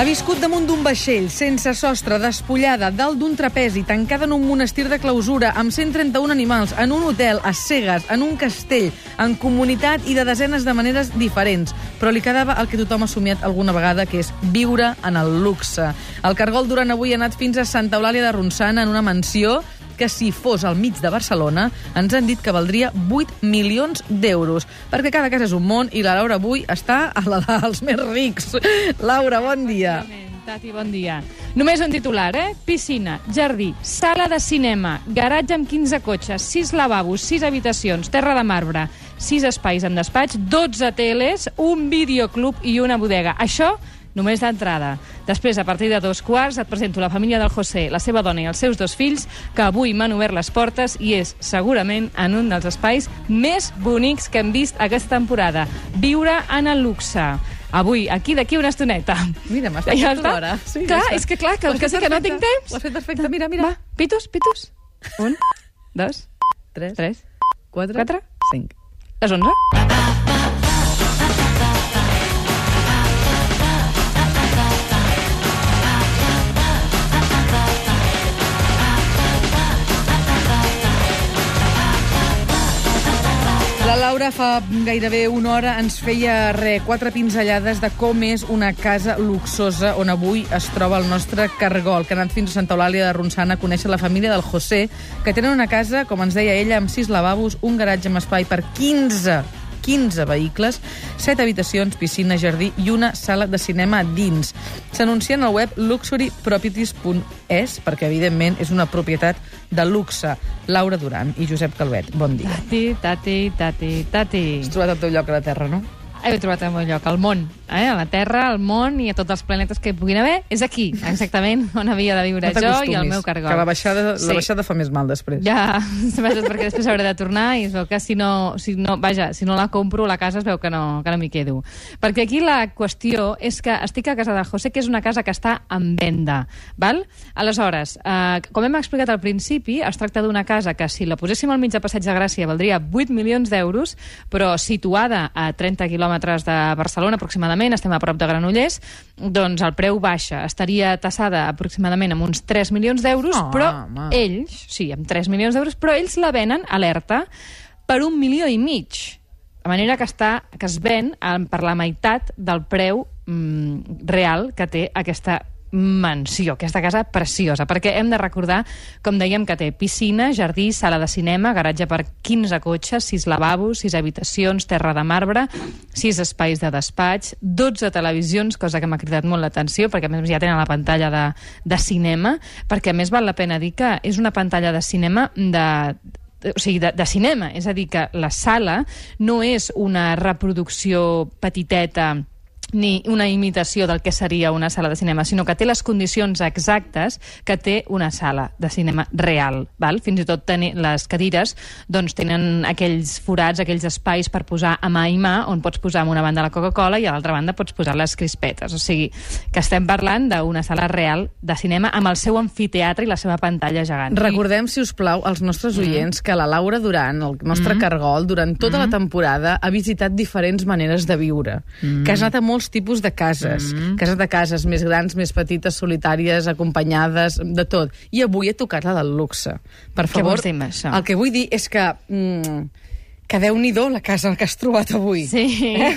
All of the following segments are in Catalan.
Ha viscut damunt d'un vaixell, sense sostre, despullada, dalt d'un trapezi, tancada en un monestir de clausura, amb 131 animals, en un hotel, a cegues, en un castell, en comunitat i de desenes de maneres diferents. Però li quedava el que tothom ha somiat alguna vegada, que és viure en el luxe. El Cargol durant avui ha anat fins a Santa Eulàlia de Ronçana, en una mansió que si fos al mig de Barcelona ens han dit que valdria 8 milions d'euros, perquè cada casa és un món i la Laura avui està a la dels més rics. Laura, bon dia. Tati, bon dia. Només un titular, eh? Piscina, jardí, sala de cinema, garatge amb 15 cotxes, 6 lavabos, 6 habitacions, terra de marbre, 6 espais amb despatx, 12 teles, un videoclub i una bodega. Això només d'entrada. Després, a partir de dos quarts, et presento la família del José, la seva dona i els seus dos fills, que avui m'han obert les portes i és, segurament, en un dels espais més bonics que hem vist aquesta temporada. Viure en el luxe. Avui, aquí, d'aquí una estoneta. Mira, m'has fet Ja l'hora. Sí, clar, és que clar, que que sí que no tinc temps. Ho has fet perfecte, mira, mira. Va, pitos, pitos. Un, dos, Tres, tres, quatre, quatre, cinc. les onze. La Laura fa gairebé una hora ens feia re, quatre pinzellades de com és una casa luxosa on avui es troba el nostre cargol, que ha anat fins a Santa Eulàlia de Ronçana a conèixer la família del José, que tenen una casa, com ens deia ella, amb sis lavabos, un garatge amb espai per 15 15 vehicles, 7 habitacions, piscina, jardí i una sala de cinema dins. S'anuncien al web luxuryproperties.es perquè, evidentment, és una propietat de luxe. Laura Duran i Josep Calvet, bon dia. Tati, tati, tati, tati. Has trobat el teu lloc a la Terra, no? He trobat el meu lloc, al món, eh? a la Terra, al món i a tots els planetes que puguin haver. És aquí, exactament, on havia de viure jo i el meu cargol. Que la baixada, Sí. la baixada fa més mal després. Ja, vaja, perquè després hauré de tornar i es veu que si no, si no, vaja, si no la compro la casa es veu que no, que no m'hi quedo. Perquè aquí la qüestió és que estic a casa del José, que és una casa que està en venda. Val? Aleshores, eh, com hem explicat al principi, es tracta d'una casa que si la poséssim al mig de Passeig de Gràcia valdria 8 milions d'euros, però situada a 30 quilòmetres de Barcelona aproximadament, estem a prop de Granollers, doncs el preu baixa. Estaria tassada aproximadament amb uns 3 milions d'euros, Oh, però home. ells, sí, amb 3 milions d'euros, però ells la venen, alerta, per un milió i mig. De manera que, està, que es ven per la meitat del preu mm, real que té aquesta mansió, aquesta casa preciosa, perquè hem de recordar, com dèiem, que té piscina, jardí, sala de cinema, garatge per 15 cotxes, 6 lavabos, 6 habitacions, terra de marbre, 6 espais de despatx, 12 televisions, cosa que m'ha cridat molt l'atenció, perquè a més ja tenen la pantalla de, de cinema, perquè a més val la pena dir que és una pantalla de cinema de, o sigui, de, de cinema. És a dir, que la sala no és una reproducció petiteta ni una imitació del que seria una sala de cinema, sinó que té les condicions exactes que té una sala de cinema real. Val? Fins i tot les cadires doncs, tenen aquells forats, aquells espais per posar a mà i mà, on pots posar amb una banda la Coca-Cola i a l'altra banda pots posar les crispetes. O sigui, que estem parlant d'una sala real de cinema amb el seu anfiteatre i la seva pantalla gegant. Recordem, si us plau, als nostres Mm. oients que la Laura Duran, el nostre cargol, durant tota Mm. la temporada ha visitat diferents maneres de viure. Que has anat a molts tipus de cases. Mm. Anat a cases més grans, més petites, solitàries, acompanyades, de tot. I avui he tocat la del luxe. Per Què favor, vols dir amb això? el que vull dir és que... Mm, que déu-n'hi-do la casa que has trobat avui. Sí,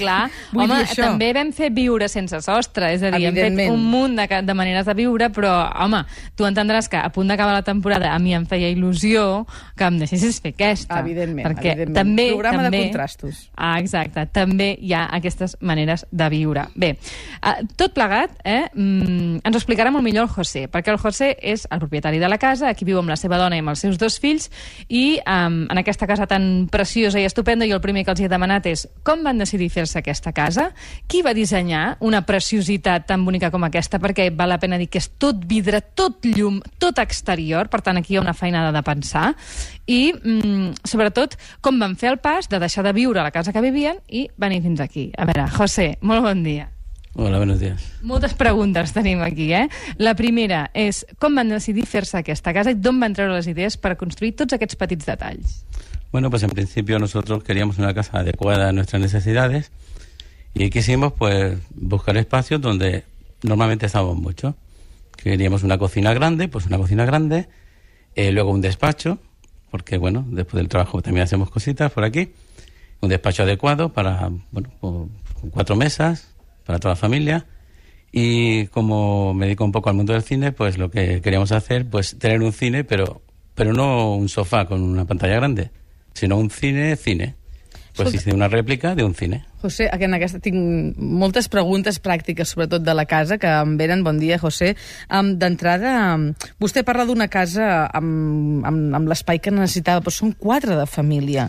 clar. Vull home, també vam fer viure sense sostre, és a dir, hem fet un munt de, de maneres de viure, però, home, tu entendràs que a punt d'acabar la temporada a mi em feia il·lusió que em deixessis fer aquesta. Evidentment, perquè evidentment. També, Programa de també, contrastos. Ah, exacte. També hi ha aquestes maneres de viure. Bé, eh, tot plegat, eh, mm, ens ho explicarà molt millor el José, perquè el José és el propietari de la casa, aquí viu amb la seva dona i amb els seus dos fills, i um, en aquesta casa tan preciosa i estupenda, jo el primer que els he demanat és com van decidir fer-se aquesta casa? Qui va dissenyar una preciositat tan bonica com aquesta? Perquè val la pena dir que és tot vidre, tot llum, tot exterior, per tant aquí hi ha una feinada de pensar, i mm, sobretot com van fer el pas de deixar de viure a la casa que vivien i venir fins aquí. A veure, José, molt bon dia. Hola, buenos días. Moltes preguntes tenim aquí, eh? La primera és com van decidir fer-se aquesta casa i d'on van treure les idees per construir tots aquests petits detalls? Bueno, pues en principio nosotros queríamos una casa adecuada a nuestras necesidades y quisimos pues buscar espacios donde normalmente estamos mucho. Queríamos una cocina grande, pues una cocina grande, eh, luego un despacho, porque bueno, después del trabajo también hacemos cositas por aquí, un despacho adecuado para, bueno, con cuatro mesas, para toda la familia, y como me dedico un poco al mundo del cine, pues lo que queríamos hacer, pues tener un cine, pero, pero no un sofá con una pantalla grande, sino un cine, cine. Pues Escolta. hice una réplica de un cine. José, en aquesta tinc moltes preguntes pràctiques, sobretot de la casa, que em venen. Bon dia, José. Um, D'entrada, um, vostè parla d'una casa amb, amb, amb l'espai que necessitava, però són quatre de família.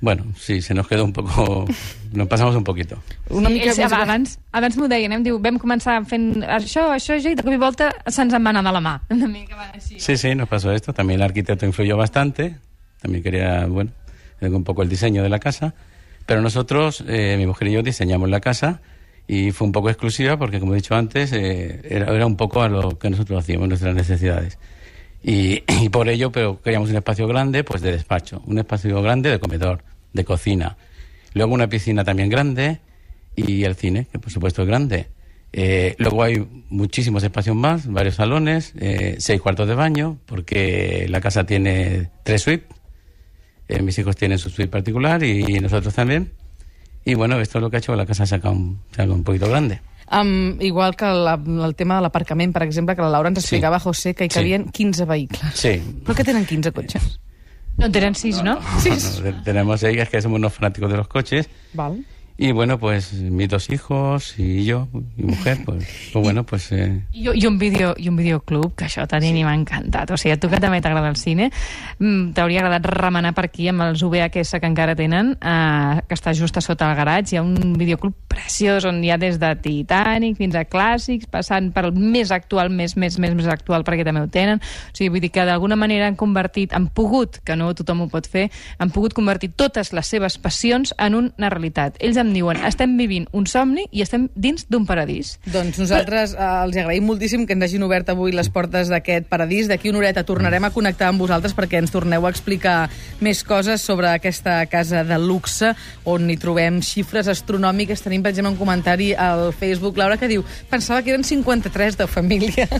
Bueno, sí, se nos quedó un poco, nos pasamos un poquito. Una sí, mica ells, més... abans, abans m'ho deien, em diu, vam començar fent això, això, això, i de cop i volta se'ns en va anar de la mà. Una mica va així. Sí, sí, nos pasó esto. También el arquitecto influyó bastante. También quería, bueno, un poco el diseño de la casa. Pero nosotros, eh, mi mujer y yo, diseñamos la casa y fue un poco exclusiva porque, como he dicho antes, eh, era, un poco a lo que nosotros hacíamos, nuestras necesidades. Y, y por ello, pero queríamos un espacio grande, pues de despacho, un espacio grande de comedor, de cocina. Luego una piscina también grande y el cine, que por supuesto es grande. Eh, luego hay muchísimos espacios más, varios salones, seis cuartos de baño, porque la casa tiene tres suites. Eh, mis hijos tienen su suite particular y, y nosotros también. Y bueno, esto es lo que ha hecho que la casa se haga un, un poquito grande. Um, igual que la, el tema de l'aparcament, per exemple, que la Laura ens Sí. explicava, José, que hi Sí. cabien 15 vehicles. Sí. Però que tenen 15 cotxes? No, en tenen sis, no? Sí. Bueno, te- tenemos ellas que somos unos fanáticos de los coches. Val. Y bueno, pues mis dos hijos y yo, mi mujer, pues, pues bueno, pues eh, I, i, un vídeo, I un videoclub, que això tenim sí. i m'ha encantat. O sigui, a tu que també t'agrada el cine, mm, t'hauria agradat remenar per aquí amb els VHS que encara tenen, eh, que està just a sota el garatge. Hi ha un videoclub preciós on hi ha des de Titanic fins a clàssics, passant per el més actual, més, més, més, més actual, perquè també ho tenen. O sigui, vull dir que d'alguna manera han convertit, han pogut, que no tothom ho pot fer, han pogut convertir totes les seves passions en una realitat. Ells em diuen, estem vivint un somni i estem dins d'un paradís. Doncs nosaltres eh, els agraïm moltíssim que ens hagin obert avui les portes d'aquest paradís. D'aquí una horeta tornarem a connectar amb vosaltres perquè ens torneu a explicar més coses sobre aquesta casa de luxe on hi trobem xifres astronòmiques. Tenim, per exemple, un comentari al Facebook, Laura, que diu pensava que eren 53 de família.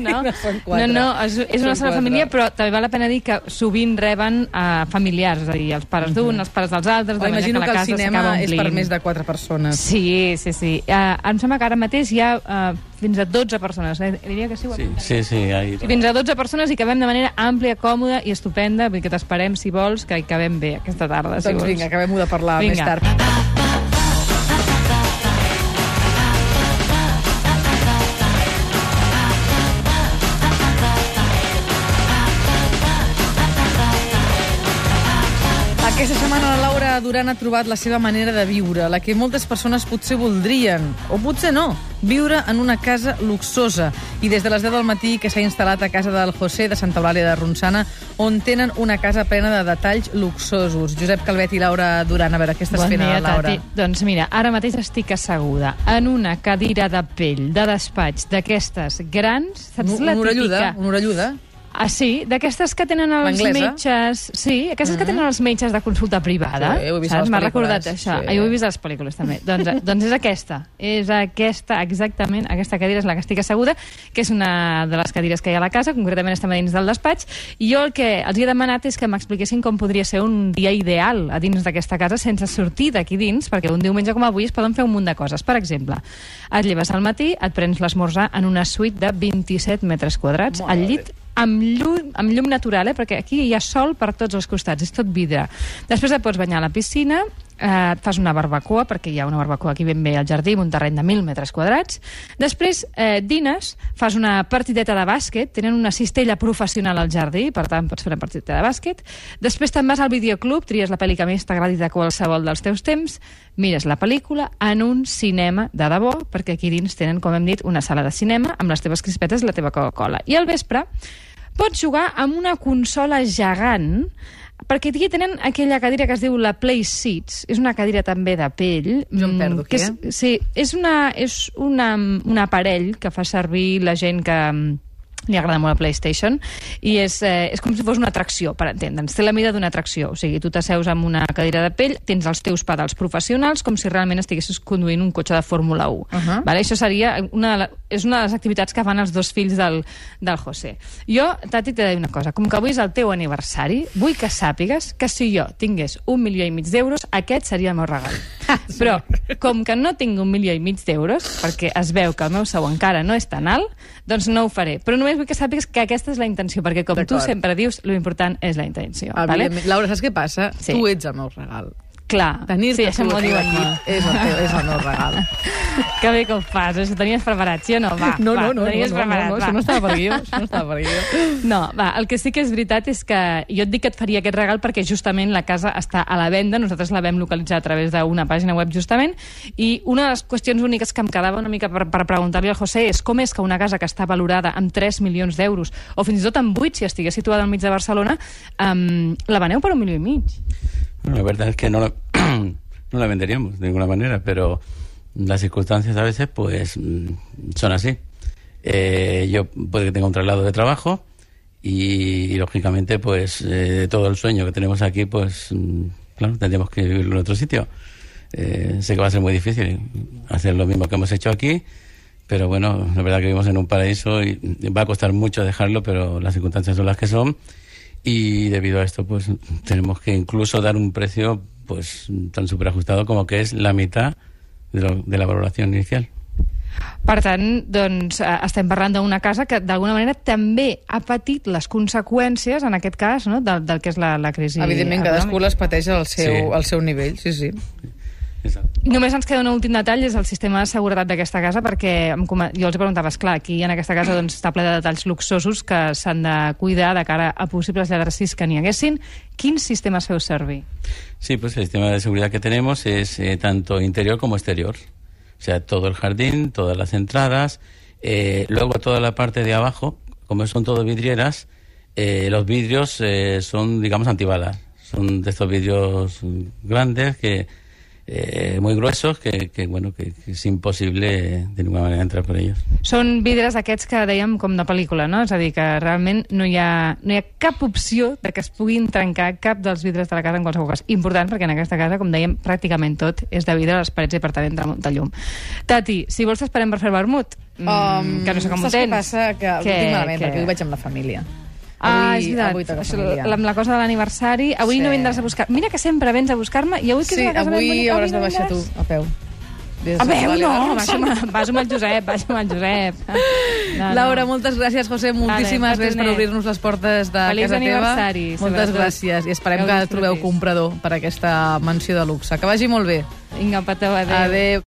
No, no no, no és, és una sola família, però també val la pena dir que sovint reben uh, familiars, és a dir, els pares d'un, els pares dels altres, O de manera imagino que que el casa cinema s'acaba és per més de quatre persones. Sí, sí, sí. Uh, em sembla que ara mateix hi ha uh, fins a 12 persones. Eh? Diria que sí, ho sí, sí, sí, ahí. Fins a 12 persones i que de manera àmplia, còmoda i estupenda. Vull que t'esperem, si vols, que hi acabem bé aquesta tarda, si Doncs vols. vinga, acabem-ho de parlar Vinga. més tard. Aquesta setmana la Laura Duran ha trobat la seva manera de viure, la que moltes persones potser voldrien, o potser no, viure en una casa luxosa. I des de les 10 del matí que s'ha instal·lat a casa del José de Santa Eulàlia de Ronçana, on tenen una casa plena de detalls luxosos. Josep Calvet i Laura Duran, a veure, què estàs Bon fent, dia, Laura? Tati. Doncs mira, ara mateix estic asseguda en una cadira de pell de despatx d'aquestes grans, saps la una orelluda, típica? una orelluda. Ah, sí, d'aquestes que tenen els L'anglesa? metges... Sí, aquestes que tenen els metges de consulta privada. Sí, ho he vist a saps? les M'ha recordat això. sí. Ah, jo ho he vist a les pel·lícules, també. doncs, doncs és aquesta. És aquesta, exactament. Aquesta cadira és la que estic asseguda, que és una de les cadires que hi ha a la casa, concretament estem dins del despatx, i jo el que els he demanat és que m'expliquessin com podria ser un dia ideal a dins d'aquesta casa sense sortir d'aquí dins, perquè un diumenge com avui es poden fer un munt de coses. Per exemple, et lleves al matí, et prens l'esmorzar en una suite de 27 metres quadrats, Mare al llit amb llum, amb llum natural, eh? perquè aquí hi ha sol per tots els costats, és tot vidre. Després et pots banyar a la piscina, eh, et fas una barbacoa, perquè hi ha una barbacoa aquí ben bé al jardí, amb un terreny de 1.000 metres quadrats. Després eh, dines, fas una partideta de bàsquet, tenen una cistella professional al jardí, per tant pots fer una partideta de bàsquet. Després te'n vas al videoclub, tries la pel·li que més t'agradi de qualsevol dels teus temps, mires la pel·lícula en un cinema de debò, perquè aquí dins tenen, com hem dit, una sala de cinema amb les teves crispetes i la teva Coca-Cola. I al vespre pots jugar amb una consola gegant perquè aquí tenen aquella cadira que es diu la Play Seats, és una cadira també de pell. Jo em mm, perdo que és, Sí, és, una, és una, un aparell que fa servir la gent que, li agrada molt la PlayStation, i és, eh, és com si fos una atracció, per entendre'ns. Té la mida d'una atracció, o sigui, tu t'asseus amb una cadira de pell, tens els teus pedals professionals com si realment estiguessis conduint un cotxe de Fórmula 1. Uh -huh. vale? Això seria una de la, és una de les activitats que fan els dos fills del, del José. Jo, Tati, t'he de dir una cosa. Com que avui és el teu aniversari, vull que sàpigues que si jo tingués un milió i mig d'euros, aquest seria el meu regal. Però, com que no tinc un milió i mig d'euros, perquè es veu que el meu sou encara no és tan alt, doncs no ho faré. Però només vull que sàpigues que aquesta és la intenció, perquè com tu sempre dius, lo important és la intenció. Vale? Laura, saps què passa? Sí. Tu ets el meu regal. Clar. Tenir-te sí, això m'ho tu aquí és el, teu, és el meu regal. Que bé que ho fas, això tenies preparat, sí o no? Va, No, va, no, no, no, tenies no, no, preparat, no, va. això no estava per guió, això no estava per guió. No, va, el que sí que és veritat és que jo et dic que et faria aquest regal perquè justament la casa està a la venda, nosaltres la vam localitzar a través d'una pàgina web justament, i una de les qüestions úniques que em quedava una mica per, per preguntar-li al José és com és que una casa que està valorada amb 3 milions d'euros, o fins i tot amb 8 si estigués situada al mig de Barcelona, um, la veneu per un milió i mig. La verdad es que no la, no la venderíamos de ninguna manera, pero las circunstancias a veces pues mm, son así. Eh, yo puede que tenga un traslado de trabajo y, y, lógicamente pues eh, todo el sueño que tenemos aquí pues mm, claro tendríamos que vivirlo en otro sitio. Eh, sé que va a ser muy difícil hacer lo mismo que hemos hecho aquí, pero bueno, la verdad que vivimos en un paraíso y va a costar mucho dejarlo, pero las circunstancias son las que son y debido a esto pues tenemos que incluso dar un precio pues tan superajustado como que es la mitad de, lo, de la valoración inicial. Per tant, doncs, eh, estem parlant d'una casa que d'alguna manera també ha patit les conseqüències, en aquest cas, no? del, del que és la, la crisi Evidentment, cadascú econòmica. les pateix al seu, Sí. al seu nivell, sí, sí. Exacto. I Només ens queda un últim detall, és el sistema de seguretat d'aquesta casa, perquè em jo els preguntava, esclar, aquí en aquesta casa doncs, està ple de detalls luxosos que s'han de cuidar de cara a possibles lladrecis que n'hi haguessin. Quins sistemes feu servir? Sí, pues el sistema de seguridad que tenemos es eh, tanto interior como exterior. O sea, todo el jardín, todas las entradas, eh, luego toda la parte de abajo, como son todo vidrieras, eh, los vidrios son, digamos, antibalas. Son de estos vidrios grandes que eh, muy gruesos que, que, bueno que, que es imposible de ninguna manera entrar por ellos. Són vidres aquests que dèiem com de pel·lícula, no? És a dir, que realment no hi ha, no hi ha cap opció de que es puguin trencar cap dels vidres de la casa en qualsevol cas. Important, perquè en aquesta casa, com dèiem, pràcticament tot és de vidre a les parets i per tant entra molta llum. Tati, si vols t'esperem per fer el vermut. Mm, que no sé com ho saps què tens. passa? Que ho Què, tinc malament, què? perquè avui vaig amb la família. Ah, és veritat. avui toca Això, amb la cosa de l'aniversari. Avui Sí. no vindràs a buscar. Mira que sempre vens a buscar-me i avui que Sí, és una casa ben avui bonica, hauràs de no baixar tu, a peu. Des A veu, no, vas amb, vas amb el Josep, vas amb el Josep. No, no. Laura, moltes gràcies, José. Moltíssimes gràcies per obrir-nos les portes de Feliç casa teva. Moltes sobretot. gràcies i esperem Que que trobeu comprador per aquesta mansió de luxe. Que vagi molt bé. Vinga, petó, adéu. Adéu.